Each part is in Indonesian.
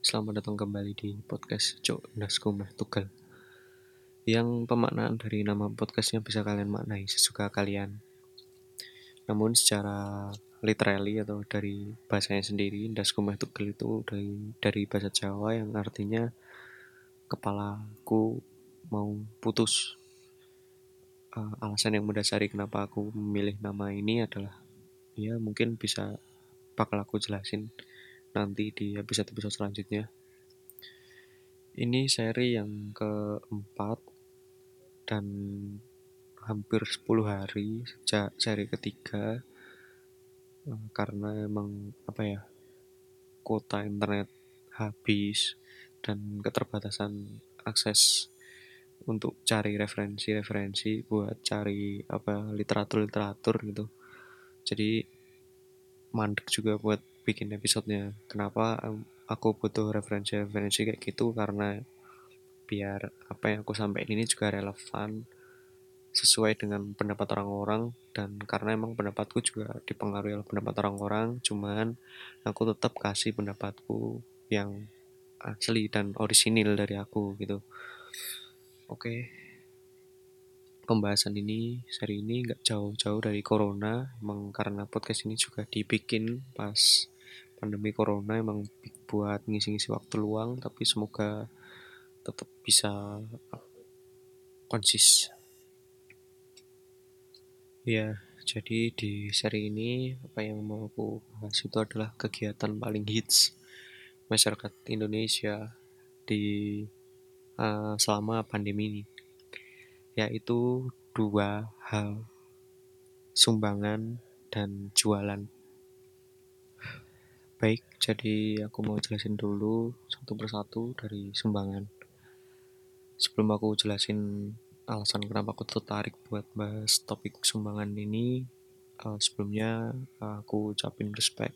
Selamat datang kembali di podcast Cok Naskumah Tugal. Yang pemaknaan dari nama podcastnya bisa kalian maknai sesuka kalian. Namun secara literally atau dari bahasanya sendiri Naskumah Tugal itu dari, dari bahasa Jawa yang artinya Kepalaku mau putus. Uh, Alasan yang mendasari kenapa aku memilih nama ini adalah Ya mungkin bisa bakal aku jelasin nanti di episode-episode selanjutnya. Ini seri yang keempat dan hampir 10 hari sejak seri ketiga eh, karena emang apa ya kuota internet habis dan keterbatasan akses untuk cari referensi-referensi buat cari apa literatur-literatur gitu jadi mandek juga buat bikin episodenya. Kenapa aku butuh referensi-referensi kayak gitu? Karena biar apa yang aku sampaikan ini juga relevan sesuai dengan pendapat orang-orang. Dan karena emang pendapatku juga dipengaruhi oleh pendapat orang-orang cuman aku tetap kasih pendapatku yang asli dan orisinil dari aku gitu. Oke. Pembahasan ini seri ini nggak jauh-jauh dari corona. Emang karena podcast ini juga dibikin pas pandemi corona emang buat ngisi-ngisi waktu luang tapi semoga tetap bisa konsis. Ya jadi di seri ini apa yang mau aku bahas itu adalah kegiatan paling hits masyarakat Indonesia di uh, selama pandemi ini yaitu dua hal sumbangan dan jualan Baik, jadi aku mau jelasin dulu satu persatu dari sumbangan. Sebelum aku jelasin alasan kenapa aku tertarik buat bahas topik sumbangan ini, uh, sebelumnya uh, aku ucapin respect,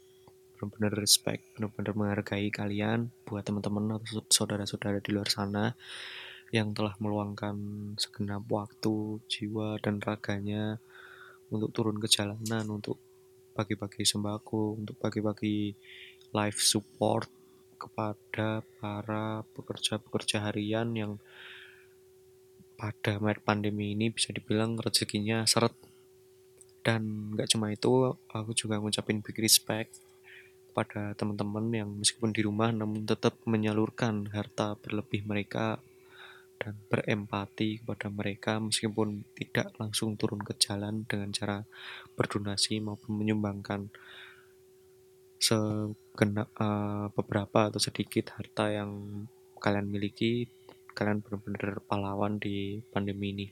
benar-benar respect, benar-benar menghargai kalian buat teman-teman atau saudara-saudara di luar sana yang telah meluangkan segenap waktu, jiwa, dan raganya untuk turun ke jalanan, untuk bagi-bagi sembako, untuk bagi-bagi life support kepada para pekerja-pekerja harian yang pada pandemi ini bisa dibilang rezekinya seret. Dan nggak cuma itu aku juga ngucapin big respect pada teman-teman yang meskipun di rumah namun tetap menyalurkan harta berlebih mereka dan berempati kepada mereka meskipun tidak langsung turun ke jalan dengan cara berdonasi maupun menyumbangkan segenap uh, beberapa atau sedikit harta yang kalian miliki kalian benar-benar pahlawan di pandemi ini.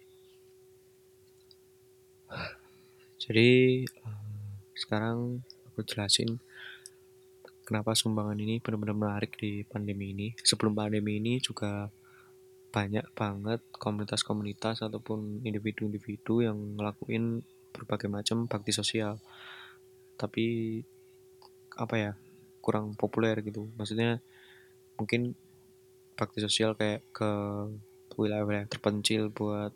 Jadi uh, sekarang aku jelasin kenapa sumbangan ini benar-benar menarik di pandemi ini. Sebelum pandemi ini juga banyak banget komunitas-komunitas ataupun individu-individu yang ngelakuin berbagai macam bakti sosial. Tapi apa ya kurang populer gitu. Maksudnya mungkin bakti sosial kayak ke wilayah-wilayah terpencil buat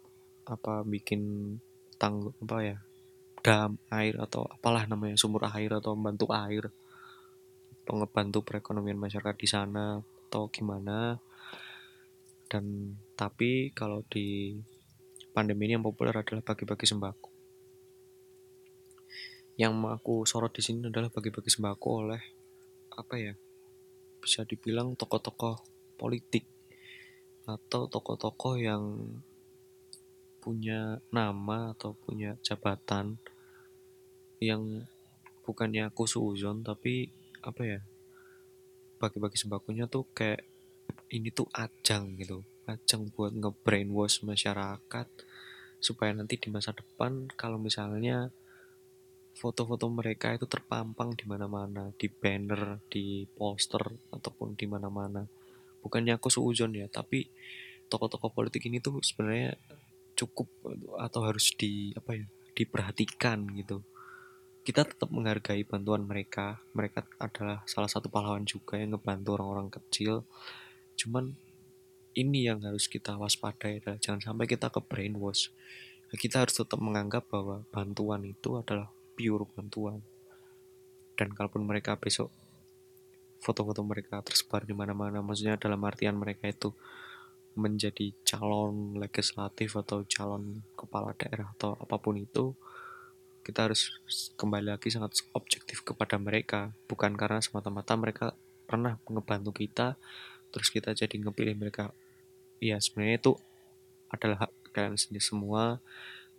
apa bikin tang apa ya dam air atau apalah namanya sumur air atau membantu air. Atau ngebantu perekonomian masyarakat di sana atau gimana dan tapi kalau di pandemi ini yang populer adalah bagi-bagi sembako. Yang aku sorot di sini adalah bagi-bagi sembako oleh apa ya bisa dibilang tokoh-tokoh politik atau tokoh-tokoh yang punya nama atau punya jabatan yang bukannya aku suzon tapi apa ya bagi-bagi sembakonya tuh kayak ini tuh ajang gitu ajang buat nge-brainwash masyarakat supaya nanti di masa depan kalau misalnya foto-foto mereka itu terpampang di mana-mana di banner di poster ataupun di mana-mana. Bukannya aku suujon ya tapi tokoh-tokoh politik ini tuh sebenarnya cukup atau harus di apa ya diperhatikan gitu. Kita tetap menghargai bantuan mereka mereka adalah salah satu pahlawan juga yang ngebantu orang-orang kecil cuman ini yang harus kita waspadai adalah jangan sampai kita ke brainwash. Kita harus tetap menganggap bahwa bantuan itu adalah pure bantuan. Dan kalaupun mereka besok foto-foto mereka tersebar di mana-mana maksudnya dalam artian mereka itu menjadi calon legislatif atau calon kepala daerah atau apa pun itu kita harus kembali lagi sangat objektif kepada mereka. Bukan karena semata-mata mereka pernah ngebantu kita terus kita jadi ngepilih mereka. Ya sebenarnya itu adalah hak kalian sendiri semua.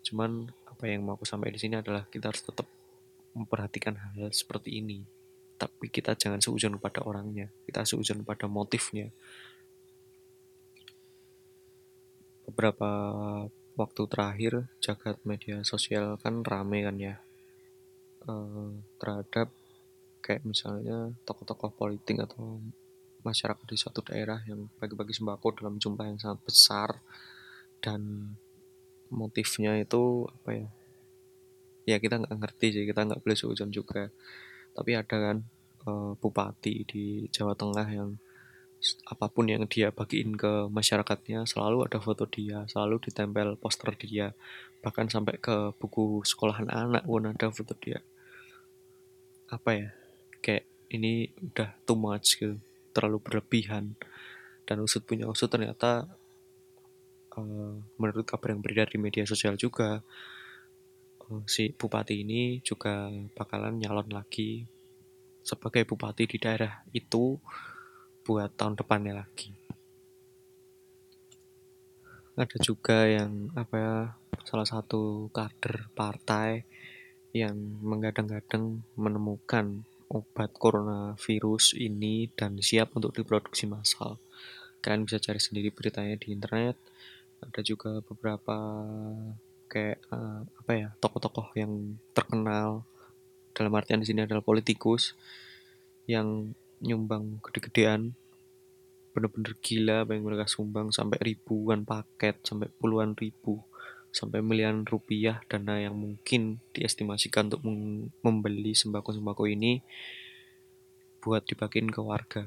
Cuman apa yang mau aku sampaikan di sini adalah kita harus tetap memperhatikan hal-hal seperti ini. Tapi kita jangan seujun pada orangnya kita seujun pada motifnya. Beberapa waktu terakhir jagat media sosial kan rame kan ya eh, terhadap kayak misalnya tokoh-tokoh politik atau masyarakat di suatu daerah yang bagi-bagi sembako dalam jumlah yang sangat besar dan motifnya itu apa ya? Ya kita nggak ngerti sih kita nggak boleh seujun juga. Tapi ada kan uh, bupati di Jawa Tengah yang apa pun yang dia bagiin ke masyarakatnya selalu ada foto dia selalu ditempel poster dia. Bahkan sampai ke buku sekolahan anak pun ada foto dia. Apa ya? Kayak ini udah too much gitu terlalu berlebihan dan usut punya usut ternyata uh, menurut kabar yang beredar di media sosial juga uh, si bupati ini juga bakalan nyalon lagi sebagai bupati di daerah itu buat tahun depannya lagi. Ada juga yang apa ya salah satu kader partai yang menggadang-gadang menemukan obat coronavirus ini dan siap untuk diproduksi massal. Kalian bisa cari sendiri beritanya di internet. Ada juga beberapa kayak uh, apa ya tokoh-tokoh yang terkenal dalam artian di sini adalah politikus yang nyumbang gede-gedean bener-bener gila apa yang mereka sumbang sampai ribuan paket sampai puluhan ribu sampai miliaran rupiah dana yang mungkin diestimasikan untuk membeli sembako-sembako ini buat dibagiin ke warga.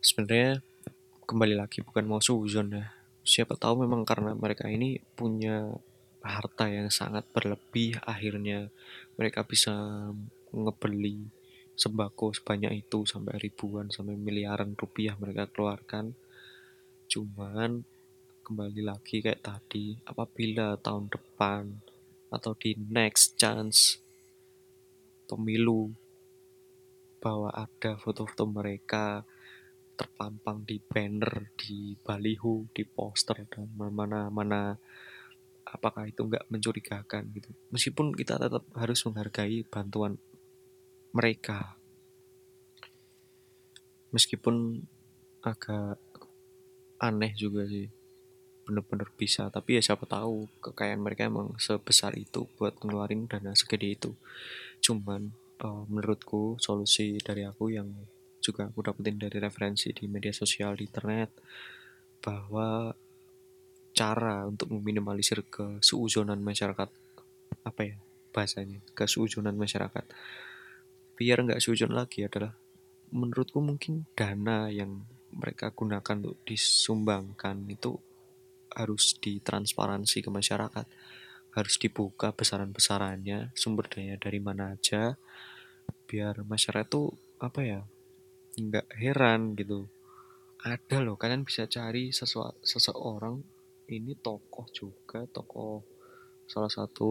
Sebenarnya kembali lagi bukan mau suzon ya. Siapa tahu memang karena mereka ini punya harta yang sangat berlebih akhirnya mereka bisa ngebeli sembako sebanyak itu sampai ribuan sampai miliaran rupiah mereka keluarkan. Cuman kembali lagi kayak tadi. Apabila tahun depan atau di next chance pemilu bahwa ada foto-foto mereka terpampang di banner, di baliho, di poster dan mana-mana apakah itu nggak mencurigakan gitu. Meskipun kita tetap harus menghargai bantuan mereka. Meskipun agak aneh juga sih bener-bener bisa. Tapi ya siapa tahu kekayaan mereka emang sebesar itu buat ngeluarin dana segede itu. Cuman uh, menurutku solusi dari aku yang juga aku dapetin dari referensi di media sosial di internet bahwa cara untuk meminimalisir kesuuzonan masyarakat apa ya bahasanya kesuuzonan masyarakat biar nggak suuzon lagi adalah menurutku mungkin dana yang mereka gunakan untuk disumbangkan itu harus ditransparansi ke masyarakat harus dibuka besaran-besarannya sumber daya dari mana aja biar masyarakat itu apa ya nggak heran gitu. Ada loh kalian bisa cari sesuatu seseorang ini tokoh juga tokoh salah satu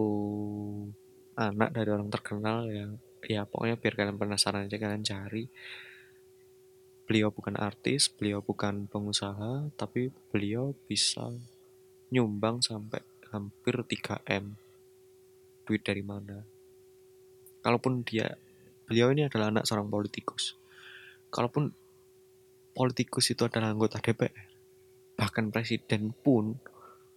anak dari orang terkenal yang ya pokoknya biar kalian penasaran aja kalian cari. Beliau bukan artis beliau bukan pengusaha tapi beliau bisa nyumbang sampai hampir 3M duit dari mana? Kalaupun dia beliau ini adalah anak seorang politikus. Kalaupun politikus itu adalah anggota DPR bahkan presiden pun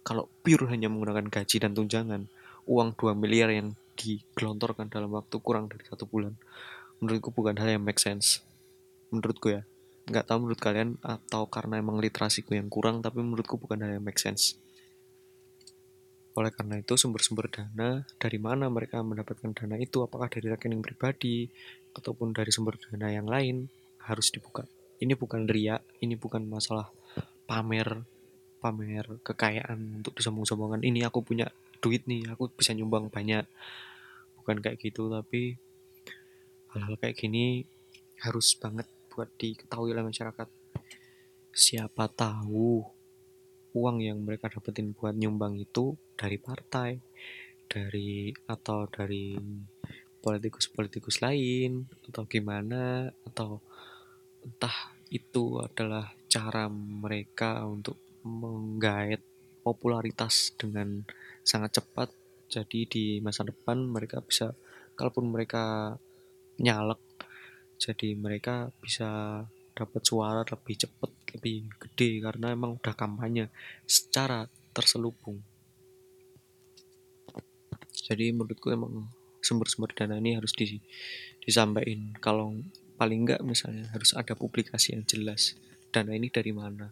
kalau pure hanya menggunakan gaji dan tunjangan uang 2 miliar yang digelontorkan dalam waktu kurang dari satu bulan menurutku bukan hal yang make sense. Menurutku ya. Nggak tahu menurut kalian atau karena emang literasiku yang kurang tapi menurutku bukan hal yang make sense oleh karena itu sumber-sumber dana dari mana mereka mendapatkan dana itu? Apakah dari rekening pribadi ataupun dari sumber dana yang lain harus dibuka? Ini bukan riak ini bukan masalah pamer pamer kekayaan untuk disombong-sombongan. Ini aku punya duit nih aku bisa nyumbang banyak. Bukan kayak gitu tapi hal-hal kayak gini harus banget buat diketahui oleh masyarakat. Siapa tahu uang yang mereka dapetin buat nyumbang itu dari partai dari atau dari politikus-politikus lain atau gimana atau entah itu adalah cara mereka untuk menggait popularitas dengan sangat cepat. Jadi di masa depan mereka bisa kalaupun mereka nyalek jadi mereka bisa dapat suara lebih cepat lebih gede karena emang udah kampanye secara terselubung. Jadi menurutku emang sumber-sumber dana ini harus di, disampaikan. Kalau paling enggak misalnya harus ada publikasi yang jelas dana ini dari mana?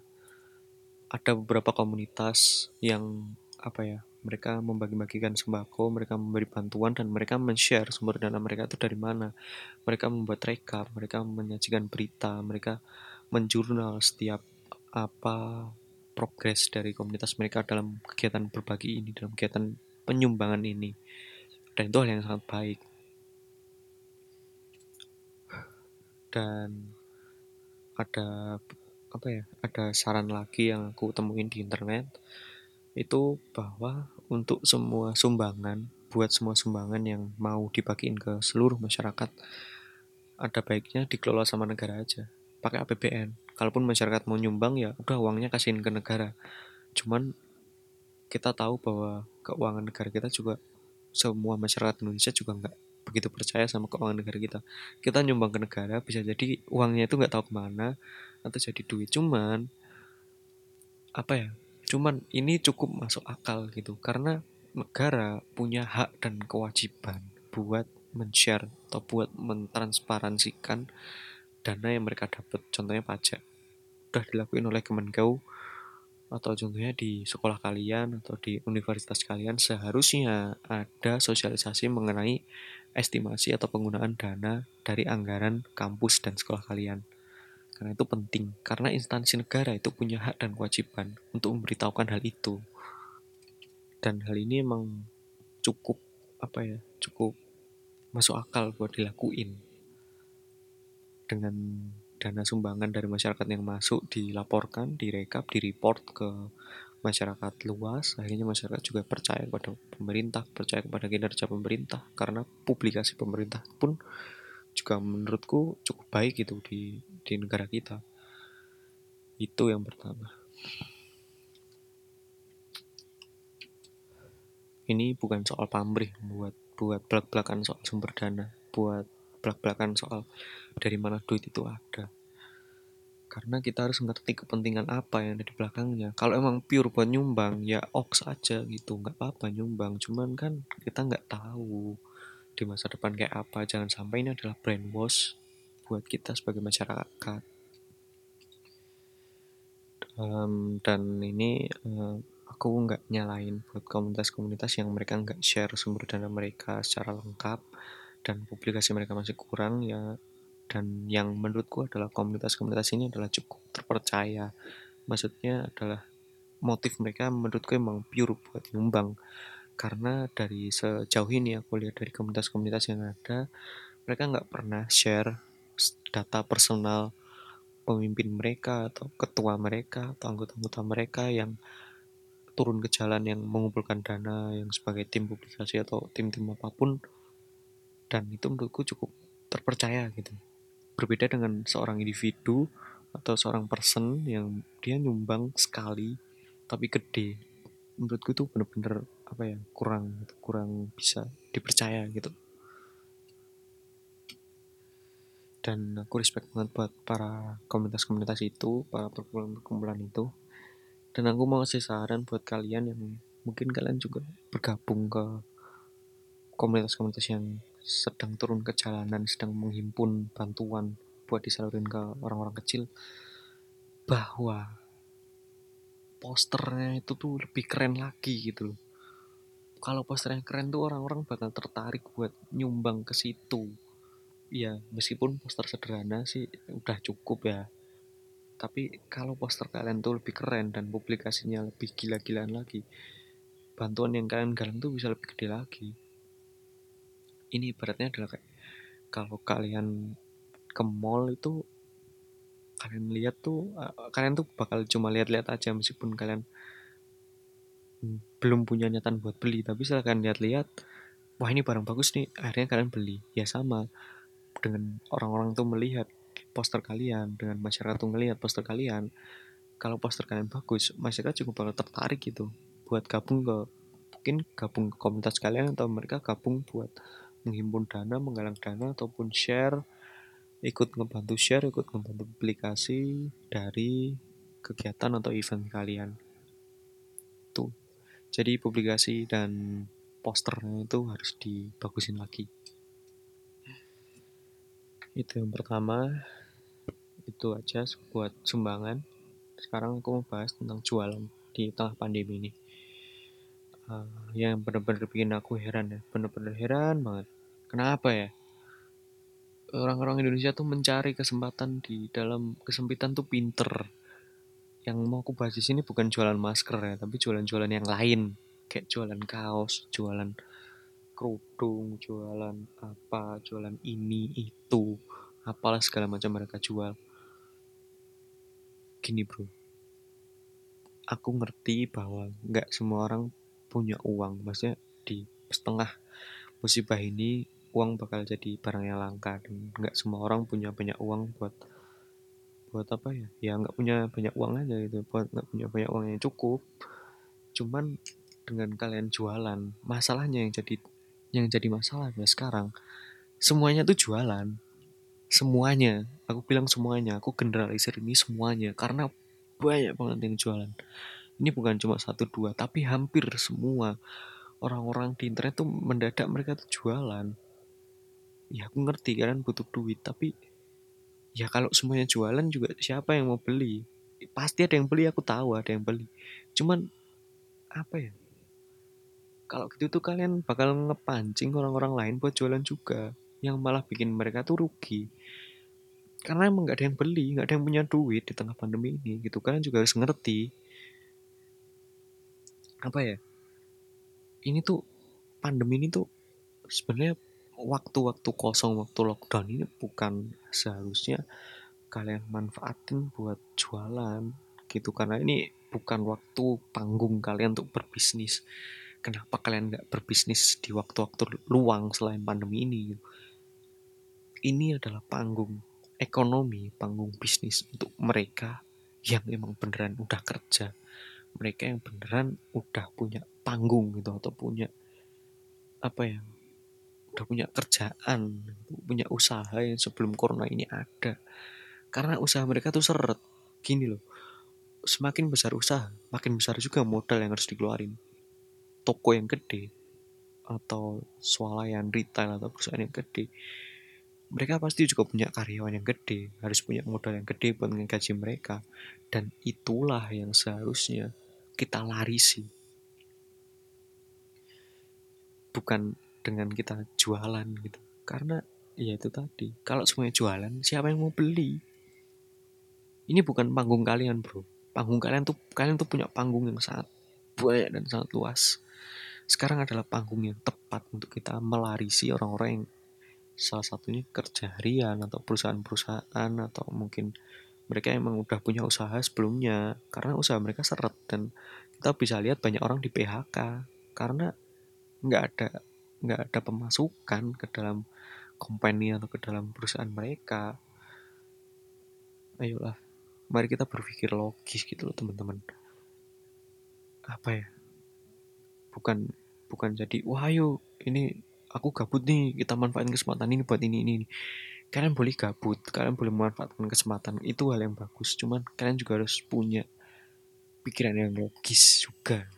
Ada beberapa komunitas yang apa ya mereka membagi-bagikan sembako, mereka memberi bantuan dan mereka men-share sumber dana mereka itu dari mana. Mereka membuat rekap, mereka menyajikan berita, mereka menjurnal setiap apa progres dari komunitas mereka dalam kegiatan berbagi ini, dalam kegiatan penyumbangan ini. Dan itu hal yang sangat baik. Dan ada apa ya? Ada saran lagi yang aku temuin di internet itu bahwa untuk semua sumbangan, buat semua sumbangan yang mau dibagiin ke seluruh masyarakat, ada baiknya dikelola sama negara aja. Pakai APBN. Kalaupun masyarakat mau nyumbang ya udah uangnya kasihin ke negara. Cuman kita tahu bahwa keuangan negara kita juga semua masyarakat Indonesia juga nggak begitu percaya sama keuangan negara kita. Kita nyumbang ke negara bisa jadi uangnya itu nggak tahu ke mana atau jadi duit. Cuman apa ya Cuman ini cukup masuk akal gitu karena negara punya hak dan kewajiban buat men-share atau buat mentransparansikan dana yang mereka dapat. Contohnya pajak. Udah dilakuin oleh Kemenkeu atau contohnya di sekolah kalian atau di universitas kalian seharusnya ada sosialisasi mengenai estimasi atau penggunaan dana dari anggaran kampus dan sekolah kalian. Karena itu penting, karena instansi negara itu punya hak dan kewajiban untuk memberitahukan hal itu. Dan hal ini emang cukup apa ya, cukup masuk akal buat dilakuin. Dengan dana sumbangan dari masyarakat yang masuk dilaporkan, direkap, direport ke masyarakat luas, akhirnya masyarakat juga percaya kepada pemerintah, percaya kepada kinerja pemerintah, karena publikasi pemerintah pun juga menurutku cukup baik gitu di di negara kita. Itu yang pertama. Ini bukan soal pamrih buat buat belak-belakan soal sumber dana buat belak-belakan soal dari mana duit itu ada. Karena kita harus ngerti kepentingan apa yang ada di belakangnya. Kalau emang pure buat nyumbang ya oks aja gitu. Nggak apa-apa nyumbang. Cuman kan kita nggak tahu di masa depan kayak apa. Jangan sampai ini adalah brainwash buat kita sebagai masyarakat. Um, dan ini uh, aku nggak nyalain buat komunitas-komunitas yang mereka nggak share sumber dana mereka secara lengkap dan publikasi mereka masih kurang ya. Dan yang menurutku adalah komunitas-komunitas ini adalah cukup terpercaya. Maksudnya adalah motif mereka menurutku emang pure buat nyumbang. Karena dari sejauh ini aku lihat dari komunitas-komunitas yang ada mereka nggak pernah share data personal pemimpin mereka atau ketua mereka atau anggota-anggota mereka yang turun ke jalan yang mengumpulkan dana yang sebagai tim publikasi atau tim-tim apa pun dan itu menurutku cukup terpercaya gitu. Berbeda dengan seorang individu atau seorang person yang dia nyumbang sekali tapi gede. Menurutku itu bener-bener apa ya kurang kurang bisa dipercaya gitu. Dan aku respect banget buat para komunitas-komunitas itu para perkumpulan-perkumpulan itu. Dan aku mau kasih saran buat kalian yang mungkin kalian juga bergabung ke komunitas-komunitas yang sedang turun ke jalanan sedang menghimpun bantuan buat disalurin ke orang-orang kecil bahwa posternya itu tuh lebih keren lagi gitu loh. Kalau posternya keren tuh orang-orang bakal tertarik buat nyumbang ke situ. Ya meskipun poster sederhana sih udah cukup ya. Tapi kalau poster kalian tuh lebih keren dan publikasinya lebih gila-gilaan lagi bantuan yang kalian galang tuh bisa lebih gede lagi ini ibaratnya adalah kayak kalau kalian ke mall itu kalian lihat tuh uh, kalian tuh bakal cuma lihat-lihat aja meskipun kalian hmm, belum punya niatan buat beli. Tapi setelah kalian lihat-lihat wah ini barang bagus nih akhirnya kalian beli. Ya sama dengan orang-orang tuh melihat poster kalian dengan masyarakat tuh melihat poster kalian kalau poster kalian bagus masyarakat juga bakal tertarik gitu buat gabung ke mungkin gabung ke komunitas kalian atau mereka gabung buat menghimpun dana menggalang dana ataupun share ikut ngebantu share, ikut ngebantu publikasi dari kegiatan atau event kalian. Tuh. Jadi publikasi dan posternya itu harus dibagusin lagi. Itu yang pertama. Itu aja buat sumbangan. Sekarang aku mau bahas tentang jualan di tengah pandemi ini. Uh, yang benar-benar bikin aku heran ya, benar-benar heran banget. Kenapa ya? orang-orang Indonesia tuh mencari kesempatan di dalam kesempitan tuh pinter. Yang mau aku bahas di sini bukan jualan masker ya, tapi jualan-jualan yang lain, kayak jualan kaos, jualan kerudung, jualan apa, jualan ini itu, apalah segala macam mereka jual. Gini bro, aku ngerti bahwa nggak semua orang punya uang, maksudnya di setengah musibah ini uang bakal jadi barang yang langka dan nggak semua orang punya banyak uang buat buat apa ya? Ya nggak punya banyak uang aja gitu buat nggak punya banyak uang yang cukup. Cuman dengan kalian jualan masalahnya yang jadi yang jadi masalah ya sekarang semuanya tuh jualan. Semuanya aku bilang semuanya aku generalisir ini semuanya karena banyak banget yang jualan. Ini bukan cuma satu dua tapi hampir semua orang-orang di internet tuh mendadak mereka tuh jualan ya aku ngerti kalian butuh duit tapi ya kalau semuanya jualan juga siapa yang mau beli? Pasti ada yang beli aku tahu ada yang beli. Cuman apa ya? Kalau gitu tuh kalian bakal ngepancing orang-orang lain buat jualan juga. Yang malah bikin mereka tuh rugi. Karena emang gak ada yang beli gak ada yang punya duit di tengah pandemi ini gitu. Kalian juga harus ngerti. Apa ya? Ini tuh pandemi ini tuh sebenarnya waktu-waktu kosong waktu lockdown ini bukan seharusnya kalian manfaatin buat jualan gitu. Karena ini bukan waktu panggung kalian untuk berbisnis. Kenapa kalian nggak berbisnis di waktu-waktu luang selain pandemi ini? Ini adalah panggung ekonomi panggung bisnis untuk mereka yang emang beneran udah kerja. Mereka yang beneran udah punya panggung gitu atau punya apa ya udah punya kerjaan, punya usaha yang sebelum corona ini ada. Karena usaha mereka tuh seret. Gini loh, semakin besar usaha, makin besar juga modal yang harus dikeluarin. Toko yang gede, atau swalayan retail atau perusahaan yang gede, mereka pasti juga punya karyawan yang gede, harus punya modal yang gede buat menggaji mereka. Dan itulah yang seharusnya kita larisi. Bukan dengan kita jualan gitu. Karena ya itu tadi kalau semuanya jualan siapa yang mau beli? Ini bukan panggung kalian bro. Panggung kalian tuh kalian tuh punya panggung yang sangat banyak dan sangat luas. Sekarang adalah panggung yang tepat untuk kita melarisi orang-orang yang salah satunya kerja harian atau perusahaan-perusahaan atau mungkin mereka emang udah punya usaha sebelumnya. Karena usaha mereka seret dan kita bisa lihat banyak orang di PHK karena nggak ada nggak ada pemasukan ke dalam company atau ke dalam perusahaan mereka. Ayolah mari kita berpikir logis gitu loh teman-teman. Apa ya? Bukan bukan jadi wah ayo ini aku gabut nih kita manfaatin kesempatan ini buat ini ini, ini. kalian boleh gabut kalian boleh memanfaatkan kesempatan itu hal yang bagus. Cuman kalian juga harus punya pikiran yang logis juga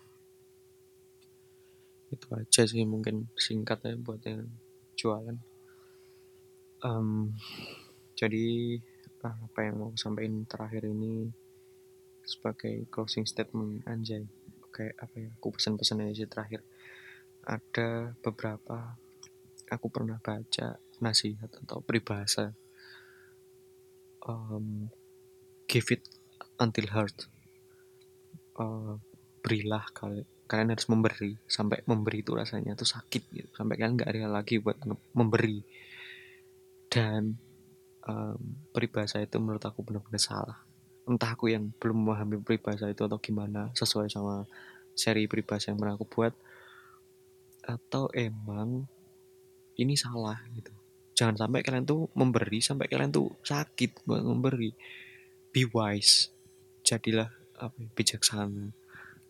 itu aja sih mungkin singkatnya buat yang jualan. Um, jadi apa yang mau sampaikan terakhir ini sebagai closing statement anjay. Kayak apa ya aku pesan-pesan aja sih terakhir. Ada beberapa aku pernah baca nasihat atau peribahasa um, give it until hurt. Uh, berilah kali kalian harus memberi sampai memberi itu rasanya tuh sakit gitu. Sampai kalian nggak rela lagi buat memberi. Dan um, peribahasa itu menurut aku benar-benar salah. Entah aku yang belum memahami peribahasa itu atau gimana sesuai sama seri peribahasa yang pernah aku buat atau emang ini salah gitu. Jangan sampai kalian tuh memberi sampai kalian tuh sakit buat memberi. Be wise. Jadilah apa ya, bijaksana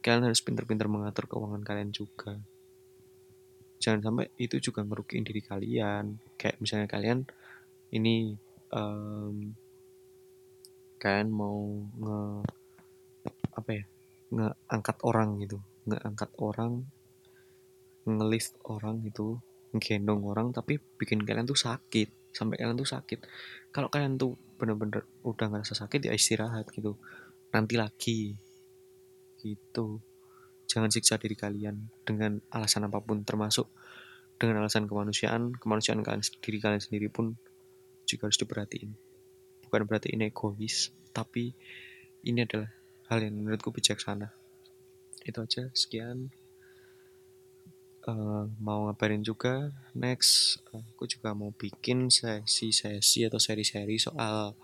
kalian harus pintar-pintar mengatur keuangan kalian juga. Jangan sampai itu juga ngerugiin diri kalian. Kayak misalnya kalian ini um, kalian mau nge apa ya ngeangkat orang gitu. Ngeangkat orang ngelift orang itu gendong orang tapi bikin kalian tuh sakit. Sampai kalian tuh sakit. Kalau kalian tuh bener-bener udah ngerasa sakit ya istirahat gitu. Nanti lagi gitu. Jangan siksa diri kalian dengan alasan apa pun termasuk dengan alasan kemanusiaan kemanusiaan kalian diri kalian sendiri pun juga harus diperhatiin. Bukan berarti ini egois tapi ini adalah hal yang menurutku bijaksana. Itu aja sekian. Uh, mau ngabarin juga? Next aku juga mau bikin sesi-sesi atau seri-seri soal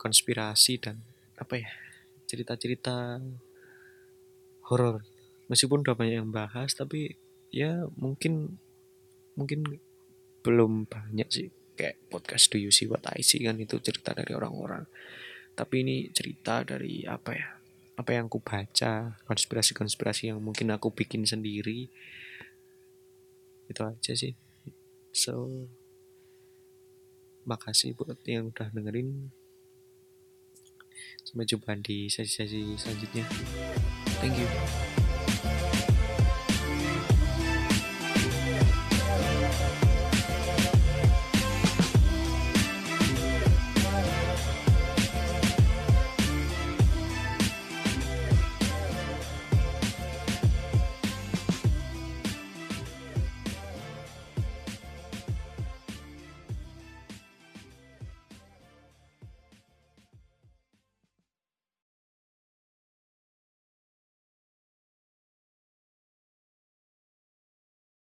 konspirasi dan apa ya cerita-cerita horor. Meskipun udah banyak yang bahas tapi ya mungkin mungkin belum banyak sih. Kayak podcast Do You See What I See kan itu cerita dari orang-orang. Tapi ini cerita dari apa ya apa yang aku baca konspirasi-konspirasi yang mungkin aku bikin sendiri. Itu aja sih. So makasih buat yang udah dengerin. Sampai jumpa di sesi-sesi selanjutnya thank you